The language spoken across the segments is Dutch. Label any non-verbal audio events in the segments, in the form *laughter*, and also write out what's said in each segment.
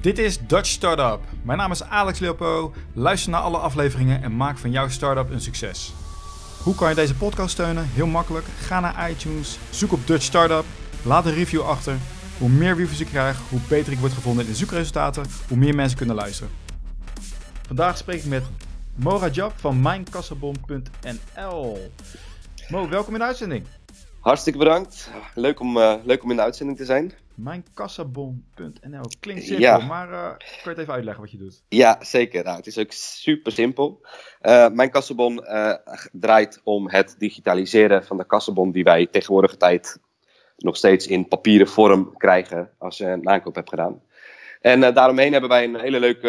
Dit is Dutch Startup. Mijn naam is Alex Leopo. Luister naar alle afleveringen en maak van jouw startup een succes. Hoe kan je deze podcast steunen? Heel makkelijk. Ga naar iTunes, zoek op Dutch Startup, laat een review achter. Hoe meer reviews ik krijg, hoe beter ik word gevonden in de zoekresultaten, hoe meer mensen kunnen luisteren. Vandaag spreek ik met Mo Rajab van mijnkassabon.nl. Mo, welkom in de uitzending. Hartstikke bedankt. Leuk om, uh, leuk om in de uitzending te zijn. Mijnkassabon.nl klinkt simpel, ja. maar uh, kan je het even uitleggen wat je doet? Ja, zeker. Nou, het is ook super simpel. Uh, mijn kassabon draait om het digitaliseren van de kassabon die wij tegenwoordige tijd nog steeds in papieren vorm krijgen als je een aankoop hebt gedaan. En daaromheen hebben wij een hele leuke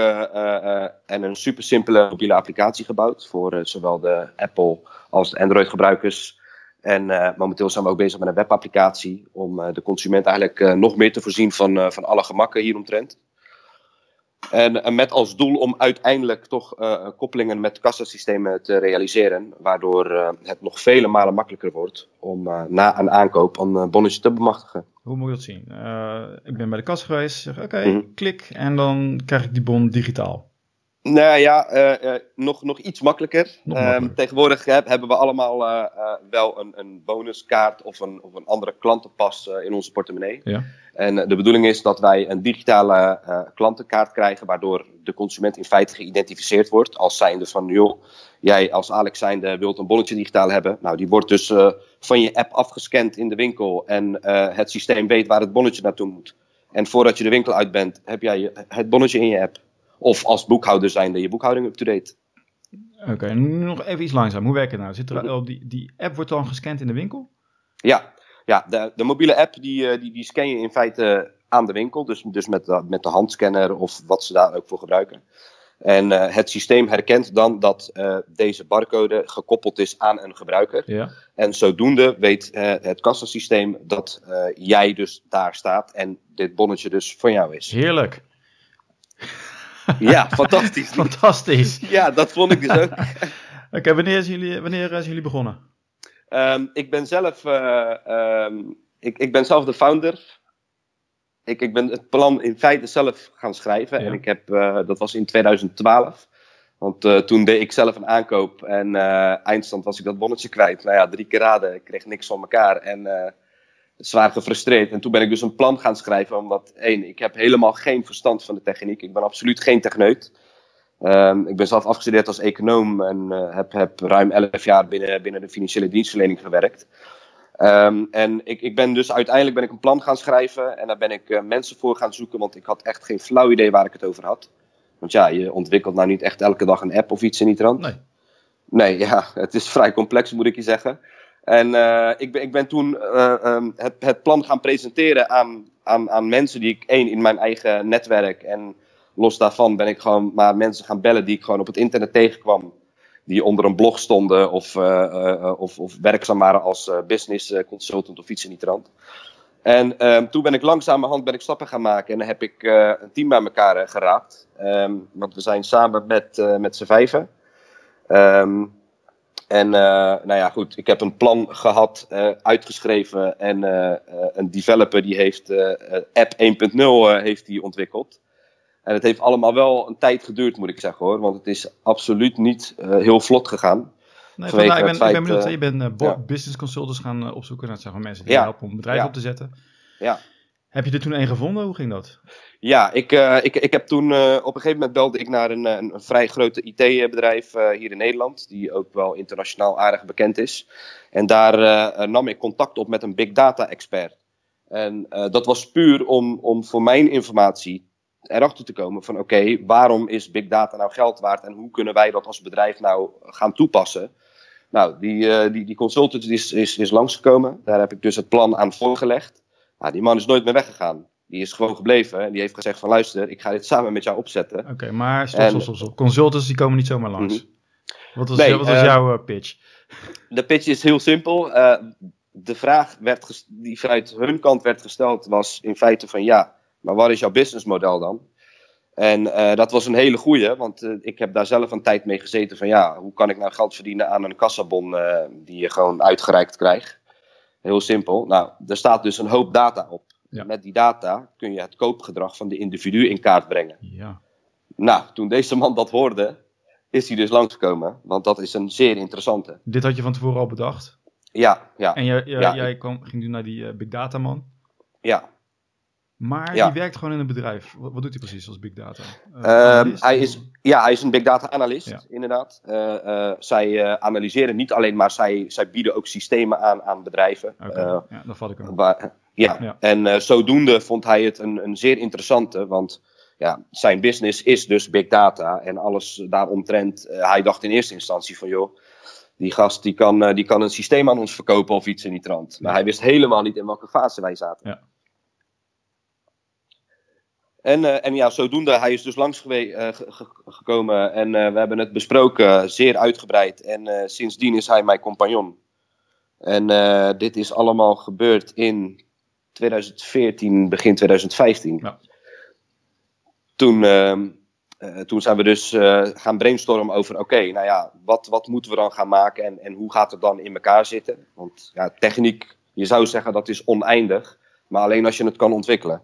en een super simpele mobiele applicatie gebouwd voor zowel de Apple als de Android gebruikers. En uh, momenteel zijn we ook bezig met een webapplicatie om uh, de consument eigenlijk uh, nog meer te voorzien van, van alle gemakken hieromtrent. En, met als doel om uiteindelijk toch koppelingen met kassasystemen te realiseren, waardoor het nog vele malen makkelijker wordt om na een aankoop een bonnetje te bemachtigen. Hoe moet je dat zien? ik ben bij de kassa geweest, zeg oké, okay, mm -hmm. klik en dan krijg ik die bon digitaal. Nou ja, uh, uh, nog, nog iets makkelijker. Nog um, tegenwoordig hè, hebben we allemaal uh, wel een, een bonuskaart of een, of een andere klantenpas in onze portemonnee. Ja. En de bedoeling is dat wij een digitale klantenkaart krijgen, waardoor de consument in feite geïdentificeerd wordt als zijnde van, joh, jij als Alex zijnde wilt een bonnetje digitaal hebben. Nou, die wordt dus van je app afgescand in de winkel en het systeem weet waar het bonnetje naartoe moet. En voordat je de winkel uit bent, heb jij het bonnetje in je app. Of als boekhouder zijnde je boekhouding up-to-date. Oké, okay, nog even iets langzaam. Hoe werkt het nou? Zit er die, die app wordt dan gescand in de winkel? Ja, ja de, de mobiele app die, die, die scan je in feite aan de winkel. Dus, dus met, de, met de handscanner of wat ze daar ook voor gebruiken. En uh, het systeem herkent dan dat uh, deze barcode gekoppeld is aan een gebruiker. Ja. En zodoende weet uh, het kassasysteem dat jij dus daar staat en dit bonnetje dus van jou is. Heerlijk. Ja, fantastisch. *laughs* fantastisch. Ja, dat vond ik dus ook. *laughs* Oké, okay, wanneer, zijn jullie, wanneer zijn jullie begonnen? Um, ik ben zelf, uh, um, ik, ik ben zelf de founder. Ik, ik ben het plan in feite zelf gaan schrijven. Ja. En ik heb, uh, dat was in 2012. Want uh, toen deed ik zelf een aankoop en eindstand was ik dat bonnetje kwijt. Nou ja, drie keer raden. Ik kreeg niks van elkaar. En zwaar gefrustreerd. En toen ben ik dus een plan gaan schrijven, omdat één, ik heb helemaal geen verstand van de techniek. Ik ben absoluut geen techneut. Um, ik ben zelf afgestudeerd als econoom en uh, heb, heb ruim 11 jaar binnen, binnen de financiële dienstverlening gewerkt. Um, en ik, ik ben dus uiteindelijk ben ik een plan gaan schrijven en daar ben ik uh, mensen voor gaan zoeken, want ik had echt geen flauw idee waar ik het over had. Want ja, je ontwikkelt nou niet echt elke dag een app of iets in die trant. Nee. Nee, ja, het is vrij complex moet ik je zeggen. En uh, ik, ben, ik ben toen uh, um, het, het, plan gaan presenteren aan, aan, aan mensen die ik, één, in mijn eigen netwerk. En los daarvan ben ik gewoon maar mensen gaan bellen die ik gewoon op het internet tegenkwam. Die onder een blog stonden of, uh, of, of werkzaam waren als business consultant of iets in die trant. En um, toen ben ik langzamerhand ben ik stappen gaan maken en dan heb ik een team bij elkaar geraapt. Um, want we zijn samen met, met z'n vijven. En uh, nou ja, goed, ik heb een plan gehad, uh, uitgeschreven en uh, een developer die heeft app 1.0 heeft die ontwikkeld. En het heeft allemaal wel een tijd geduurd, moet ik zeggen hoor, want het is absoluut niet heel vlot gegaan. Nee, vandaar, ik ben, feit, ik ben benieuwd, je bent ja. business consultants gaan opzoeken, dat zijn gewoon mensen die ja. helpen om een bedrijf ja. op te zetten. Ja. Heb je er toen één gevonden? Hoe ging dat? Ja, ik, uh, ik, ik heb toen uh, op een gegeven moment belde ik naar een, een, een vrij grote IT-bedrijf hier in Nederland, die ook wel internationaal aardig bekend is. En daar nam ik contact op met een big data expert. En dat was puur om, om voor mijn informatie erachter te komen van oké, waarom is big data nou geld waard en hoe kunnen wij dat als bedrijf nou gaan toepassen? Nou, die, die, die consultant is, is, is langsgekomen. Daar heb ik dus het plan aan voorgelegd. Nou, die man is nooit meer weggegaan. Die is gewoon gebleven en die heeft gezegd van luister, ik ga dit samen met jou opzetten. Oké, okay, maar stop, stop, stop, stop. Consultants die komen niet zomaar langs. Mm -hmm. Wat was, nee, wat was uh, jouw uh, pitch? *laughs* De pitch is heel simpel. Uh, de vraag werd die vanuit hun kant werd gesteld was in feite van ja, maar wat is jouw businessmodel dan? En dat was een hele goeie, want ik heb daar zelf een tijd mee gezeten van ja, hoe kan ik nou geld verdienen aan een kassabon die je gewoon uitgereikt krijgt? Heel simpel. Nou, er staat dus een hoop data op. Ja. Met die data kun je het koopgedrag van de individu in kaart brengen. Ja. Nou, toen deze man dat hoorde, is hij dus langsgekomen. Want dat is een zeer interessante. Dit had je van tevoren al bedacht? Ja, ja. En jij, jij, jij kwam, ging nu naar die uh, big data man? Ja. Maar ja. die werkt gewoon in een bedrijf. Wat, wat doet hij precies als big data? Uh, hij is, ja, hij is een big data analist, inderdaad. Uh, uh, zij analyseren niet alleen, maar zij, zij bieden ook systemen aan aan bedrijven. Okay. ja, dat vat ik hem. Waar, ja. ja. en zodoende vond hij het een, een zeer interessante, want ja, zijn business is dus big data en alles daaromtrent. hij dacht in eerste instantie van joh, die gast die kan, die kan een systeem aan ons verkopen of iets in die trant. Maar hij wist helemaal niet in welke fase wij zaten. Ja. En, uh, en ja, zodoende, hij is dus langs uh, gekomen en uh, we hebben het besproken, zeer uitgebreid. En sindsdien is hij mijn compagnon. En dit is allemaal gebeurd in 2014, begin 2015. Ja. Toen, ehm, toen zijn we dus gaan brainstormen over, oké, nou ja, wat, wat moeten we dan gaan maken en, en hoe gaat het dan in elkaar zitten? Want ja, techniek, je zou zeggen dat is oneindig, maar alleen als je het kan ontwikkelen.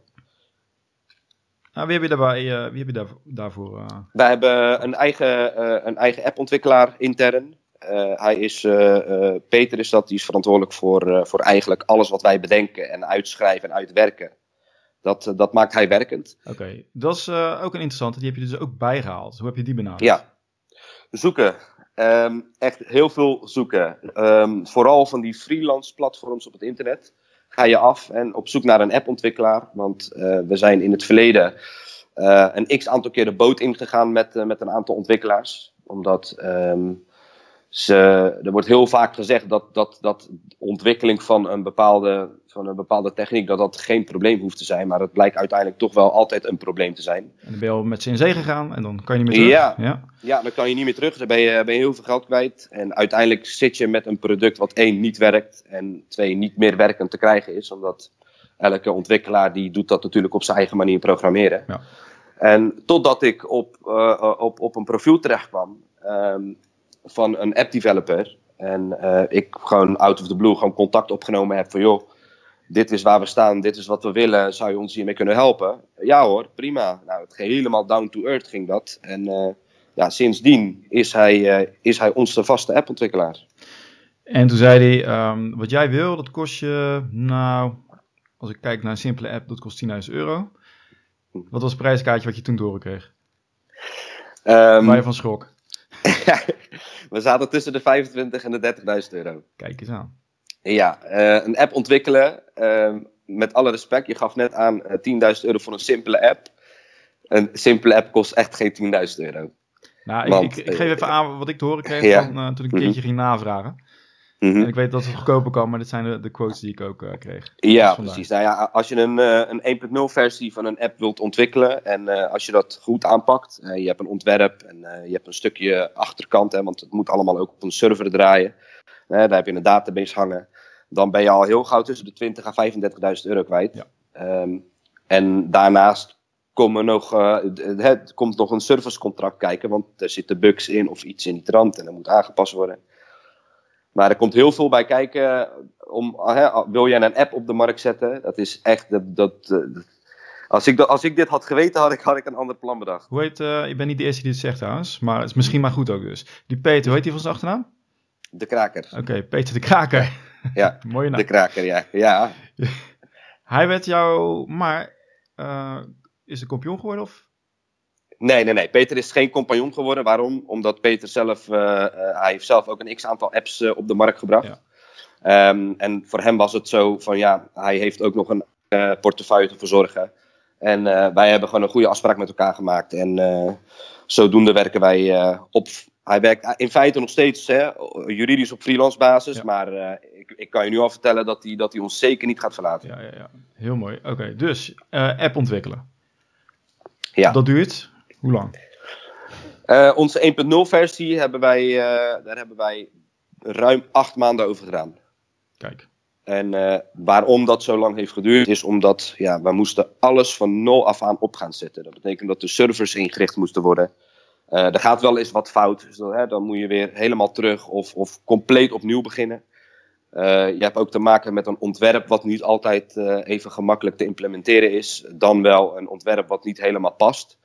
Nou, wie heb je, daarbij, uh, wie heb je daar, daarvoor? Uh... Wij hebben een eigen, uh, een eigen appontwikkelaar intern. hij is, Peter is dat, die is verantwoordelijk voor, voor eigenlijk alles wat wij bedenken en uitschrijven en uitwerken. Dat, dat maakt hij werkend. Oké, dat is ook een interessante. Die heb je dus ook bijgehaald. Hoe heb je die benaderd? Ja, zoeken. Um, echt heel veel zoeken. Um, vooral van die freelance platforms op het internet ga je af en op zoek naar een appontwikkelaar. Want uh, we zijn in het verleden uh, een x aantal keer de boot ingegaan met, uh, met een aantal ontwikkelaars. Omdat um, ze, er wordt heel vaak gezegd dat, dat, dat ontwikkeling van een, bepaalde, van een bepaalde techniek dat dat geen probleem hoeft te zijn. Maar het blijkt uiteindelijk toch wel altijd een probleem te zijn. En dan ben je al met ze in zee gegaan en dan kan je niet meer terug. Ja, ja. ja dan kan je niet meer terug. Dan ben je, ben je heel veel geld kwijt. En uiteindelijk zit je met een product wat één niet werkt en twee niet meer werkend te krijgen is. Omdat elke ontwikkelaar die doet dat natuurlijk op zijn eigen manier programmeren. Ja. En totdat ik op, uh, op, op een profiel terecht kwam. Um, van een app developer. En uh, ik gewoon out of the blue gewoon contact opgenomen heb van joh, dit is waar we staan, dit is wat we willen, zou je ons hiermee kunnen helpen? Ja hoor, prima. Nou, het helemaal down to earth ging dat. En uh, ja, sindsdien is hij, uh, is hij onze vaste appontwikkelaar. En toen zei hij, um, wat jij wil, dat kost je, nou, als ik kijk naar een simpele app, dat kost 10.000 euro. Wat was het prijskaartje wat je toen doorkreeg? Um, Waar je van schrok? *laughs* we zaten tussen de 25 en de 30.000 euro. Kijk eens aan. Ja, uh, een app ontwikkelen. Uh, met alle respect, je gaf net aan uh, eh, 10.000 euro voor een simpele app. Een simpele app kost echt geen 10.000 euro. Nou, Want, ik, ik, ik, geef even aan wat ik te horen kreeg *laughs* ja. van, toen ik een mhm. keertje mm -hmm. ging navragen. Mm -hmm. En ik weet dat het goedkoper kan, maar dit zijn de, de quotes die ik ook uh, kreeg. Ja, precies. Nou ja, als je een, uh, een 1.0 versie van een app wilt ontwikkelen en uh, als je dat goed aanpakt, je hebt een ontwerp en je hebt een stukje achterkant, hè, want het moet allemaal ook op een server draaien. daar heb je een database hangen. Dan ben je al heel gauw tussen de 20.000 à 35.000 euro kwijt. Ja. Um, en daarnaast komen nog, het komt nog een servicecontract kijken, want er zitten bugs in of iets in die trant en dat moet aangepast worden. Maar er komt heel veel bij kijken. Om, hè, wil jij een app op de markt zetten? Dat is echt. Dat, dat, dat als, ik, als ik dit had geweten, had ik, had ik een ander plan bedacht. Hoe heet. Uh, ik ben niet de eerste die het zegt trouwens. Maar het is misschien maar goed ook dus. Die Peter, hoe heet die van zijn achternaam? De Kraker. Oké, okay, Peter de Kraker. Ja, *laughs* Mooie naam. De Kraker, ja. ja. *laughs* Hij werd jou. Maar. Uh, is een kampioen geworden of? Nee, nee, nee. Peter is geen compagnon geworden. Waarom? Omdat Peter zelf, uh, uh, hij heeft zelf ook een x-aantal apps uh, op de markt gebracht. Ja. Um, en voor hem was het zo van ja, hij heeft ook nog een portefeuille te verzorgen. En wij hebben gewoon een goede afspraak met elkaar gemaakt. En zodoende werken wij op. Hij werkt in feite nog steeds hè, juridisch op freelance basis. Ja. Maar ik, ik, kan je nu al vertellen dat hij, dat hij ons zeker niet gaat verlaten. Ja, ja, ja. heel mooi. Oké, dus app ontwikkelen. Ja. Dat duurt hoe lang? Uh, onze 1.0 versie hebben wij, uh, daar hebben wij ruim acht maanden over gedaan. Kijk. En uh, waarom dat zo lang heeft geduurd, is omdat ja, we moesten alles van nul af aan op gaan zetten. Dat betekent dat de servers ingericht moesten worden. er gaat wel eens wat fout, dus dan, hè, dan moet je weer helemaal terug of, of compleet opnieuw beginnen. je hebt ook te maken met een ontwerp wat niet altijd even gemakkelijk te implementeren is. Dan wel een ontwerp wat niet helemaal past.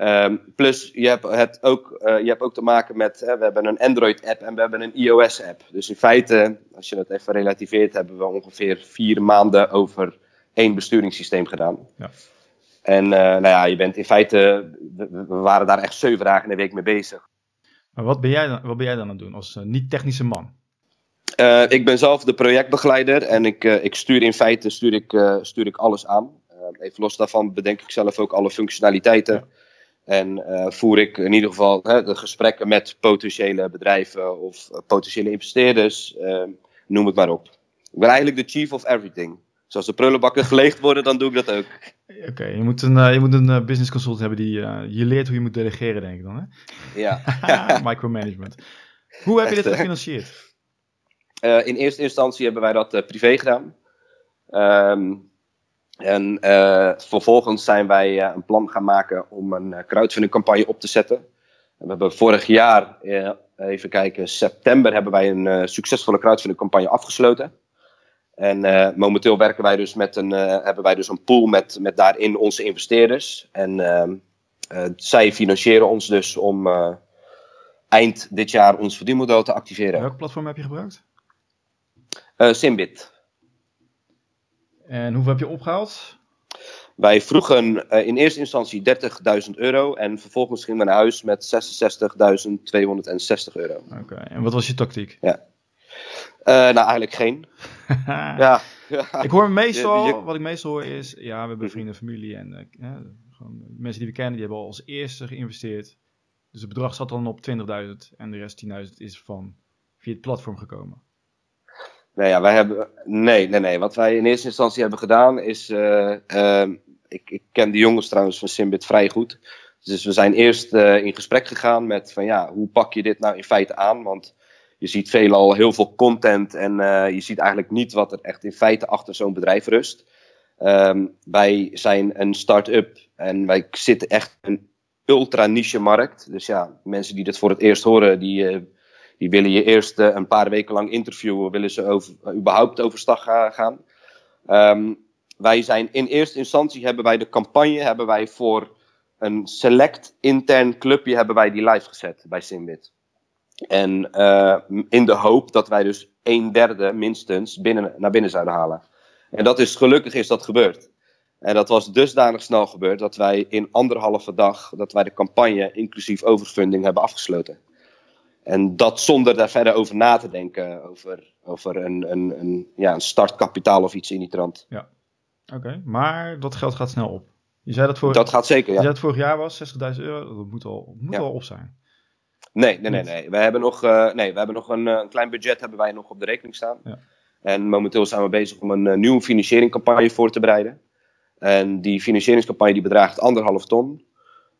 Ehm, plus, je hebt, het ook, je hebt ook te maken met, we hebben een Android-app en we hebben een iOS-app. Dus in feite, als je dat even relativeert, hebben we ongeveer vier maanden over één besturingssysteem gedaan. Ja. En nou ja, je bent in feite, we, waren daar echt zeven dagen in de week mee bezig. Maar wat ben jij dan, wat ben jij dan aan het doen als niet-technische man? Ik ben zelf de projectbegeleider en ik, ik stuur in feite stuur ik, stuur ik alles aan. even los daarvan bedenk ik zelf ook alle functionaliteiten. En voer ik in ieder geval hè, de gesprekken met potentiële bedrijven of potentiële investeerders, noem het maar op. Ik ben eigenlijk de chief of everything. Dus als de prullenbakken *laughs* geleegd worden, dan doe ik dat ook. Oké, je moet een, je moet een business consultant hebben die je leert hoe je moet delegeren, denk ik dan. Hè? Ja. *laughs* Micromanagement. Hoe heb je dit gefinancierd? In eerste instantie hebben wij dat privé gedaan. Um, en uh, vervolgens zijn wij een plan gaan maken om een crowdfunding campagne op te zetten. En we hebben vorig jaar, even kijken, september hebben wij een succesvolle crowdfunding campagne afgesloten. En momenteel werken wij dus met een, hebben wij dus een pool met, met daarin onze investeerders. En zij financieren ons dus om eind dit jaar ons verdienmodel te activeren. Welk platform heb je gebruikt? Simbit. En hoeveel heb je opgehaald? Wij vroegen uh, in eerste instantie 30.000 euro en vervolgens gingen we naar huis met 66.260 euro. Oké, en wat was je tactiek? Ja. Uh, nou, eigenlijk geen. *laughs* ja. Ik hoor meestal, wat ik meestal hoor is, ja, we hebben vrienden, familie en gewoon mensen die we kennen, die hebben al als eerste geïnvesteerd. Dus het bedrag zat dan op 20.000 en de rest 10.000 is van via het platform gekomen. Nee, ja, wij hebben, nee, nee, nee. Wat wij in eerste instantie hebben gedaan is. Uh, uh, ik, ik, ken de jongens trouwens van Simbit vrij goed. Dus we zijn eerst uh, in gesprek gegaan met van ja, hoe pak je dit nou in feite aan? Want je ziet veelal heel veel content en je ziet eigenlijk niet wat er echt in feite achter zo'n bedrijf rust. Um, wij zijn een start-up en wij zitten echt in een ultra niche markt. Dus ja, mensen die dit voor het eerst horen, die die willen je eerst uh, een paar weken lang interviewen, willen ze over, uh, überhaupt overstag gaan. Um, wij zijn in eerste instantie hebben wij de campagne hebben wij voor een select intern clubje hebben wij die live gezet bij Simbit. En uh, in de hoop dat wij dus een derde minstens binnen, naar binnen zouden halen. En dat is gelukkig is dat gebeurd. En dat was dusdanig snel gebeurd dat wij in anderhalve dag dat wij de campagne inclusief overfunding hebben afgesloten. En dat zonder daar verder over na te denken, over, over een, een, een, ja, een startkapitaal of iets in die trant. Ja, oké. Maar dat geld gaat snel op. Je zei dat, voor, dat gaat zeker, ja. Je zei dat vorig jaar was, 60.000 euro, dat moet al, moet al op zijn. Nee, nee, nee. nee. We hebben nog, uh, nee, we hebben nog een, eh, een, klein budget hebben wij nog op de rekening staan. Ja. En momenteel zijn we bezig om een uh, nieuwe financieringscampagne voor te bereiden. En die financieringscampagne die bedraagt anderhalf ton.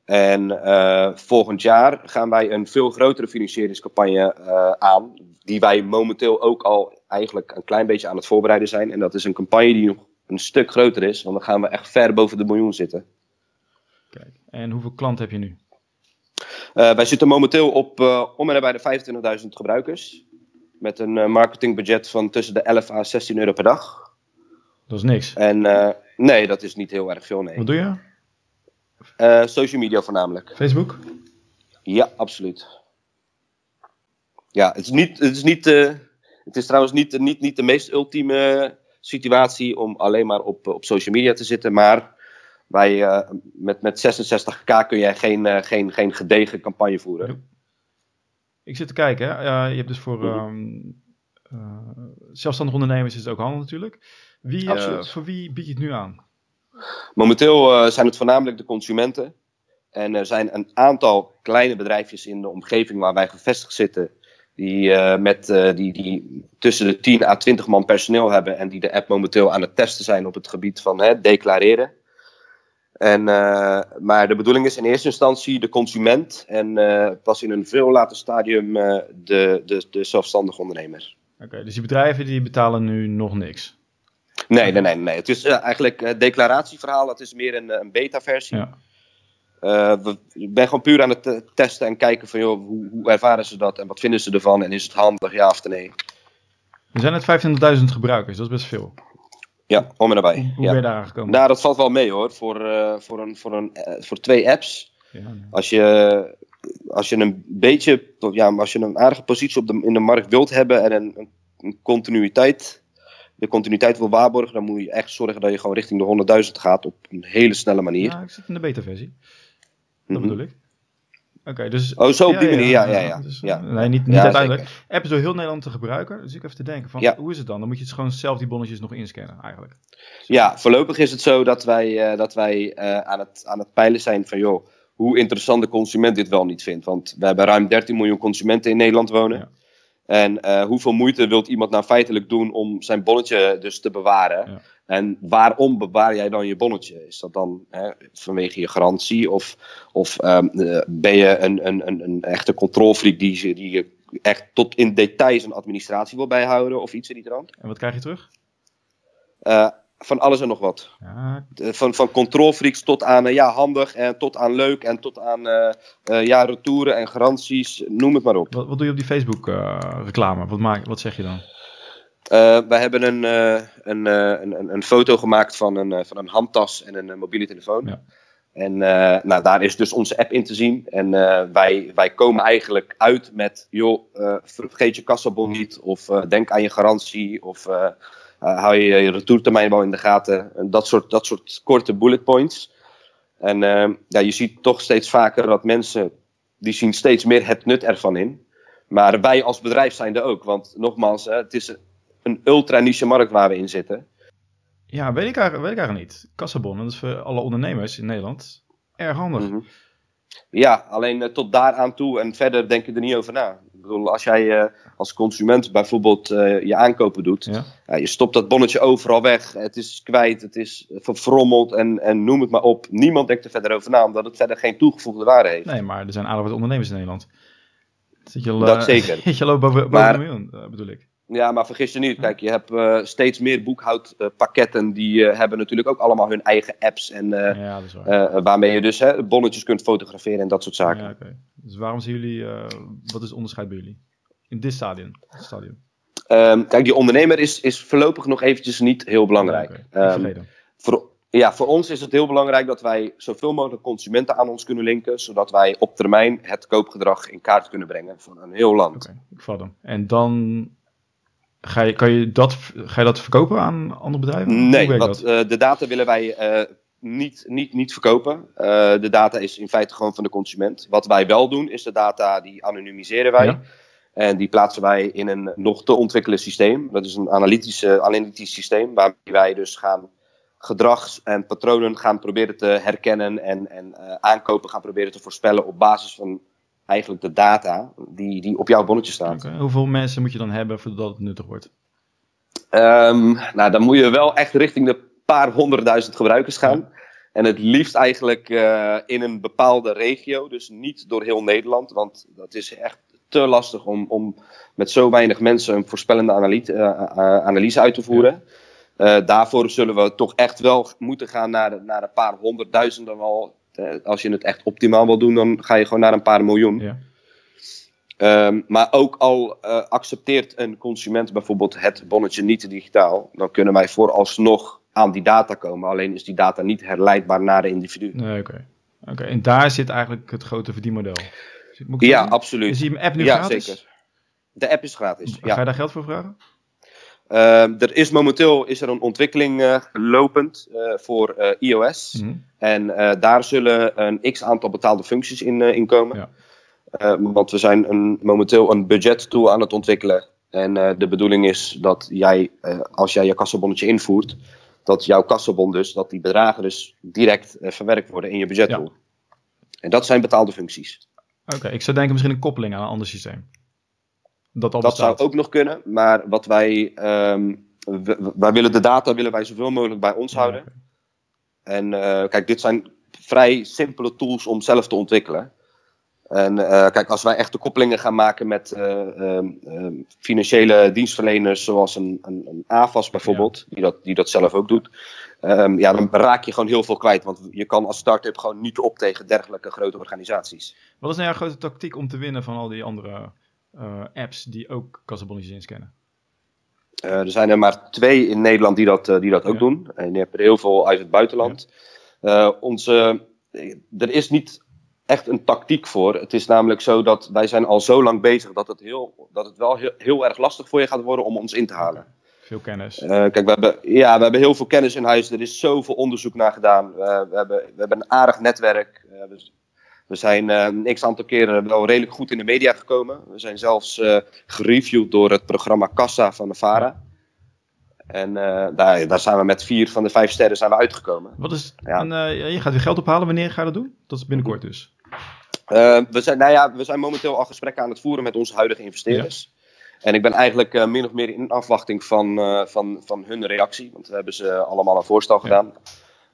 En uh, volgend jaar gaan wij een veel grotere financieringscampagne uh, aan. Die wij momenteel ook al eigenlijk een klein beetje aan het voorbereiden zijn. En dat is een campagne die nog een stuk groter is. Want dan gaan we echt ver boven de miljoen zitten. Kijk, en hoeveel klanten heb je nu? Uh, wij zitten momenteel op om en bij de 25.000 gebruikers. Met een marketingbudget van tussen de 11 à 16 euro per dag. Dat is niks. En nee, dat is niet heel erg veel. Nee. Wat doe je? Uh, social media voornamelijk. Facebook? Ja, absoluut. Ja, het is, niet, het is, niet, uh, het is trouwens niet, niet, niet de meest ultieme situatie om alleen maar op, op social media te zitten. Maar bij, uh, met, met 66k kun je geen, geen, geen gedegen campagne voeren. Ik zit te kijken. Hè? je hebt dus voor um, zelfstandig ondernemers is het ook handel natuurlijk. Wie, voor wie bied je het nu aan? Momenteel uh, zijn het voornamelijk de consumenten. En er zijn een aantal kleine bedrijfjes in de omgeving waar wij gevestigd zitten. Die, uh, met, uh, die, die tussen de 10 à 20 man personeel hebben. En die de app momenteel aan het testen zijn op het gebied van hè, declareren. En, maar de bedoeling is in eerste instantie de consument. En pas in een veel later stadium de, de, de zelfstandig ondernemer. Oké, dus die bedrijven die betalen nu nog niks? Nee, nee, nee, nee. Het is uh, eigenlijk het declaratieverhaal, het is meer een, een beta-versie. Ja. Uh, we, ik ben gewoon puur aan het testen en kijken van joh, hoe, hoe, ervaren ze dat en wat vinden ze ervan en is het handig, ja of nee. Er zijn net 25.000 gebruikers, dat is best veel. Ja, om en nabij. Hoe, ja. ben je daar aangekomen? Nou, dat valt wel mee hoor. Voor, eh, voor, een, voor, een, eh, voor twee apps. ja, ja. Als je, als je een beetje, ja, als je een aardige positie op de, in de markt wilt hebben en een, een continuïteit, de continuïteit wil waarborgen, dan moet je echt zorgen dat je gewoon richting de 100.000 gaat op een hele snelle manier. Ja, ik zit in de beta-versie. Dat Mhm. bedoel ik. Oké, dus... Oh, zo op die manier, ja, ja, ja. Dus, Ja. Nee, niet, niet uiteindelijk. zeker. App is door heel Nederland te gebruiken. Dus ik even te denken van, hoe is het dan? Dan moet je het gewoon zelf die bonnetjes nog inscannen, eigenlijk. Ja, voorlopig is het zo dat wij, eh, dat wij eh, aan, het, aan het peilen zijn van, joh, hoe interessant de consument dit wel niet vindt. Want we hebben ruim 13 miljoen consumenten in Nederland wonen. En eh, hoeveel moeite wilt iemand nou feitelijk doen om zijn bonnetje dus te bewaren? Ja. En waarom bewaar jij dan je bonnetje? Is dat dan hè, vanwege je garantie? Of, of ehm, eh, ben je een, een, een, een echte controlfreak die, die je echt tot in detail zijn administratie wil bijhouden? Of iets in die trant? En wat krijg je terug? Eh, van alles en nog wat. Ja, van, van controlfreaks tot aan eh, ja, handig en tot aan leuk en tot aan eh, ja, retouren en garanties, noem het maar op. wat, wat doe je op die Facebook-reclame? wat, maak, wat zeg je dan? Wij hebben een, een, een, een, foto gemaakt van een, van een handtas en een mobiele telefoon. Ja. En nou, daar is dus onze app in te zien. En wij, wij komen eigenlijk uit met, joh, vergeet je kassabon niet. Of denk aan je garantie. Of hou je je retourtermijn wel in de gaten. En dat, soort, dat soort korte bullet points. En eh, ja, je ziet toch steeds vaker dat mensen, die zien steeds meer het nut ervan in. Maar wij als bedrijf zijn er ook. Want nogmaals, het is een ultra niche markt waar we in zitten. Ja, weet ik, eigenlijk, weet ik eigenlijk niet. Kassabon, dat is voor alle ondernemers in Nederland erg handig. Mhm. Ja, alleen eh, tot daar aan toe en verder denk je er niet over na. Ik bedoel, als jij eh, als consument bijvoorbeeld eh, je aankopen doet, Ja? ja, je stopt dat bonnetje overal weg, het is kwijt, het is verfrommeld en, en noem het maar op. Niemand denkt er verder over na, omdat het verder geen toegevoegde waarde heeft. Nee, maar er zijn aardig wat ondernemers in Nederland. Zit je al, Dat eh, zeker. *laughs* Zit je al boven, boven Maar- miljoen, bedoel ik. Ja, maar vergis je niet. Kijk, je hebt eh, steeds meer boekhoudpakketten. die eh, hebben natuurlijk ook allemaal hun eigen apps. En eh, ja, waar. waarmee je dus hè, bonnetjes kunt fotograferen en dat soort zaken. Ja. Dus waarom zien jullie, wat is het onderscheid bij jullie? In dit stadium. stadium. Ehm, kijk, die ondernemer is, is voorlopig nog eventjes niet heel belangrijk. Ja, oké. Ehm, voor, ja, voor ons is het heel belangrijk dat wij zoveel mogelijk consumenten aan ons kunnen linken. Zodat wij op termijn het koopgedrag in kaart kunnen brengen voor een heel land. Oké, ik vat hem. En dan ga je, kan je dat, ga je dat verkopen aan andere bedrijven? Nee, want eh, de data willen wij eh, niet, niet, niet verkopen. Eh, de data is in feite gewoon van de consument. Wat wij wel doen, is de data die anonymiseren wij. Ja. En die plaatsen wij in een nog te ontwikkelen systeem. Dat is een analytische, analytisch systeem waarmee wij dus gaan gedrags- en patronen gaan proberen te herkennen en, en aankopen gaan proberen te voorspellen op basis van eigenlijk de data die, die op jouw bonnetje staat. Hoeveel mensen moet je dan hebben voordat het nuttig wordt? Ehm, nou, dan moet je wel echt richting de paar honderdduizend gebruikers gaan. En het liefst eigenlijk eh, in een bepaalde regio, dus niet door heel Nederland, want dat is echt te lastig om, om met zo weinig mensen een voorspellende analyse, eh, eh, analyse uit te voeren. Daarvoor zullen we toch echt wel moeten gaan naar, de- naar een paar honderdduizenden wel. Eh, als je het echt optimaal wil doen, dan ga je gewoon naar een paar miljoen. Ja. Ehm, maar ook al eh, accepteert een consument bijvoorbeeld het bonnetje niet digitaal, dan kunnen wij vooralsnog aan die data komen. Alleen is die data niet herleidbaar naar de individu. Nee, oké. Oké, En daar zit eigenlijk het grote verdienmodel. Moet ik Ja, zien? absoluut. Is die app nu ja, gratis? zeker. De app is gratis. Ga Ja. je daar geld voor vragen? Ehm, er is momenteel is er een ontwikkeling eh, lopend eh, voor eh, iOS. Mhm. En daar zullen een x aantal betaalde functies in, in komen. Ja. Eh, want we zijn een, momenteel een budget tool aan het ontwikkelen. En de bedoeling is dat jij, als jij je kassabonnetje invoert, dat jouw kassabon dus, dat die bedragen dus direct verwerkt worden in je budget tool. En dat zijn betaalde functies. Oké, ik zou denken misschien een koppeling aan een ander systeem. Dat al Dat zou ook nog kunnen, maar wat wij, ehm, wij willen de data willen wij zoveel mogelijk bij ons Ja, houden. En eh, kijk, dit zijn vrij simpele tools om zelf te ontwikkelen. En eh, kijk, als wij echte koppelingen gaan maken met eh, ehm, ehm, financiële dienstverleners, zoals een, een, een AFAS bijvoorbeeld, die, dat, die dat zelf ook doet, ja, dan raak je gewoon heel veel kwijt. Want je kan als start-up gewoon niet op tegen dergelijke grote organisaties. Wat is nou jouw grote tactiek om te winnen van al die andere apps die ook kassabonnetjes inscannen? er zijn er maar twee in Nederland die dat, die dat ook doen. En je hebt er heel veel uit het buitenland. onze, er is niet echt een tactiek voor. Het is namelijk zo dat wij zijn al zo lang bezig dat het, heel, dat het wel heel, heel erg lastig voor je gaat worden om ons in te halen. Veel kennis. kijk, we hebben, ja, we hebben heel veel kennis in huis. Er is zoveel onderzoek naar gedaan. we, hebben, we hebben een aardig netwerk. We zijn uh, een x-aantal keren wel redelijk goed in de media gekomen. We zijn zelfs uh, gereviewd door het programma Kassa van de VARA. En uh, daar, daar zijn we met vier van de vijf sterren zijn we uitgekomen. Wat is, ja. en, je gaat weer geld ophalen. Wanneer ga je dat doen? Dat is binnenkort dus. we, zijn, nou ja, we zijn momenteel al gesprekken aan het voeren met onze huidige investeerders. Ja. En ik ben eigenlijk min of meer in afwachting van, van, van hun reactie. Want we hebben ze allemaal een voorstel gedaan.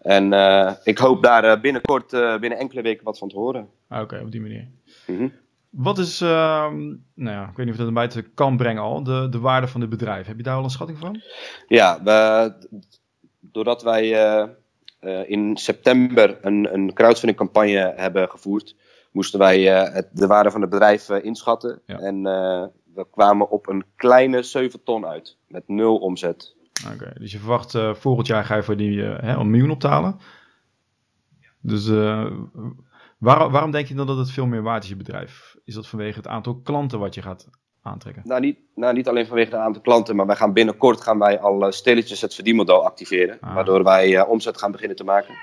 En uh, ik hoop daar uh, binnenkort, uh, binnen enkele weken, wat van te horen. Ah, Oké, okay, op die manier. Mm -hmm. Wat is, ehm, nou ja, ik weet niet of dat een buiten kan brengen al, de, de waarde van dit bedrijf. Heb je daar al een schatting van? Ja, we, doordat wij in september een, een crowdfunding campagne hebben gevoerd, moesten wij het, de waarde van het bedrijf inschatten. Ja. En we kwamen op een kleine 7 ton uit, met nul omzet. Oké, dus je verwacht uh, volgend jaar ga je voor die uh, hè, een miljoen optalen. Dus waar, waarom denk je dan dat het veel meer waard is, je bedrijf? Is dat vanwege het aantal klanten wat je gaat aantrekken? Nou, niet, nou, niet alleen vanwege het aantal klanten, maar wij gaan binnenkort gaan wij al stilletjes het verdienmodel activeren. Ah. Waardoor wij omzet gaan beginnen te maken.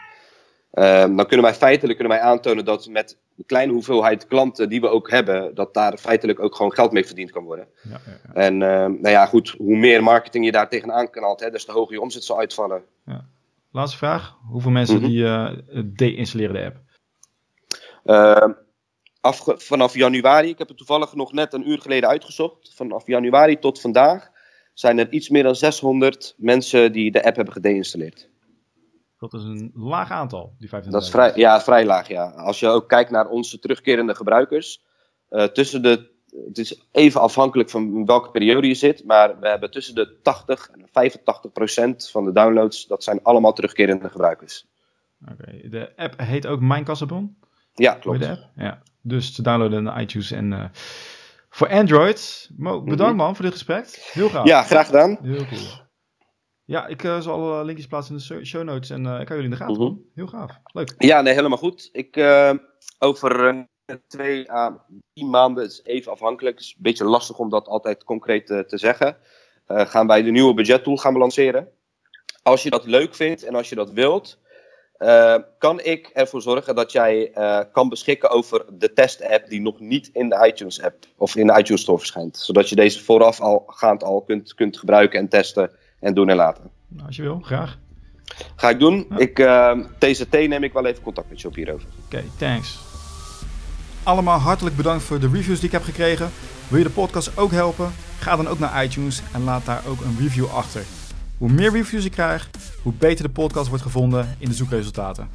Ehm, dan kunnen wij feitelijk kunnen wij aantonen dat met de kleine hoeveelheid klanten die we ook hebben, dat daar feitelijk ook gewoon geld mee verdiend kan worden. Ja, ja, ja. En uh, nou ja, goed, hoe meer marketing je daar tegenaan knalt, hè, des te hoger je omzet zal uitvallen. Laatste vraag. Hoeveel mensen mm -hmm. die uh, de-installeren de app? Uh, af, vanaf januari, ik heb het toevallig nog net een uur geleden uitgezocht. Vanaf januari tot vandaag zijn er iets meer dan 600 mensen die de app hebben gedeinstalleerd. Dat is een laag aantal, die 25.000. Dat is vrij, ja, vrij laag, ja. Als je ook kijkt naar onze terugkerende gebruikers. Uh, tussen de, het is even afhankelijk van welke periode je zit. Maar we hebben tussen de 80 en 85 procent van de downloads. Dat zijn allemaal terugkerende gebruikers. Oké, okay. de app heet ook Mijn Kassabon? Ja, klopt. De app? Ja. Dus te downloaden in iTunes en... Uh, voor Android. Mo, bedankt man voor dit gesprek. Heel graag. Ja, graag gedaan. Heel cool. Ja, ik uh, zal uh, linkjes plaatsen in de show notes en uh, ik kan jullie in de gaten mm -hmm. Heel gaaf. Leuk. Ja, nee, helemaal goed. Ik, over twee à drie maanden, is even afhankelijk, het is een beetje lastig om dat altijd concreet te zeggen, gaan wij de nieuwe budgettool gaan lanceren. Als je dat leuk vindt en als je dat wilt, kan ik ervoor zorgen dat jij kan beschikken over de test-app die nog niet in de iTunes app of in de iTunes Store verschijnt. Zodat je deze vooraf al gaand al kunt, kunt gebruiken en testen en doen en laten. Nou, als je wil, graag. Ga ik doen. Ik, uh, ehm, TCT neem ik wel even contact met je op hierover. Oké, thanks. Allemaal hartelijk bedankt voor de reviews die ik heb gekregen. Wil je de podcast ook helpen? Ga dan ook naar iTunes en laat daar ook een review achter. Hoe meer reviews ik krijg, hoe beter de podcast wordt gevonden in de zoekresultaten.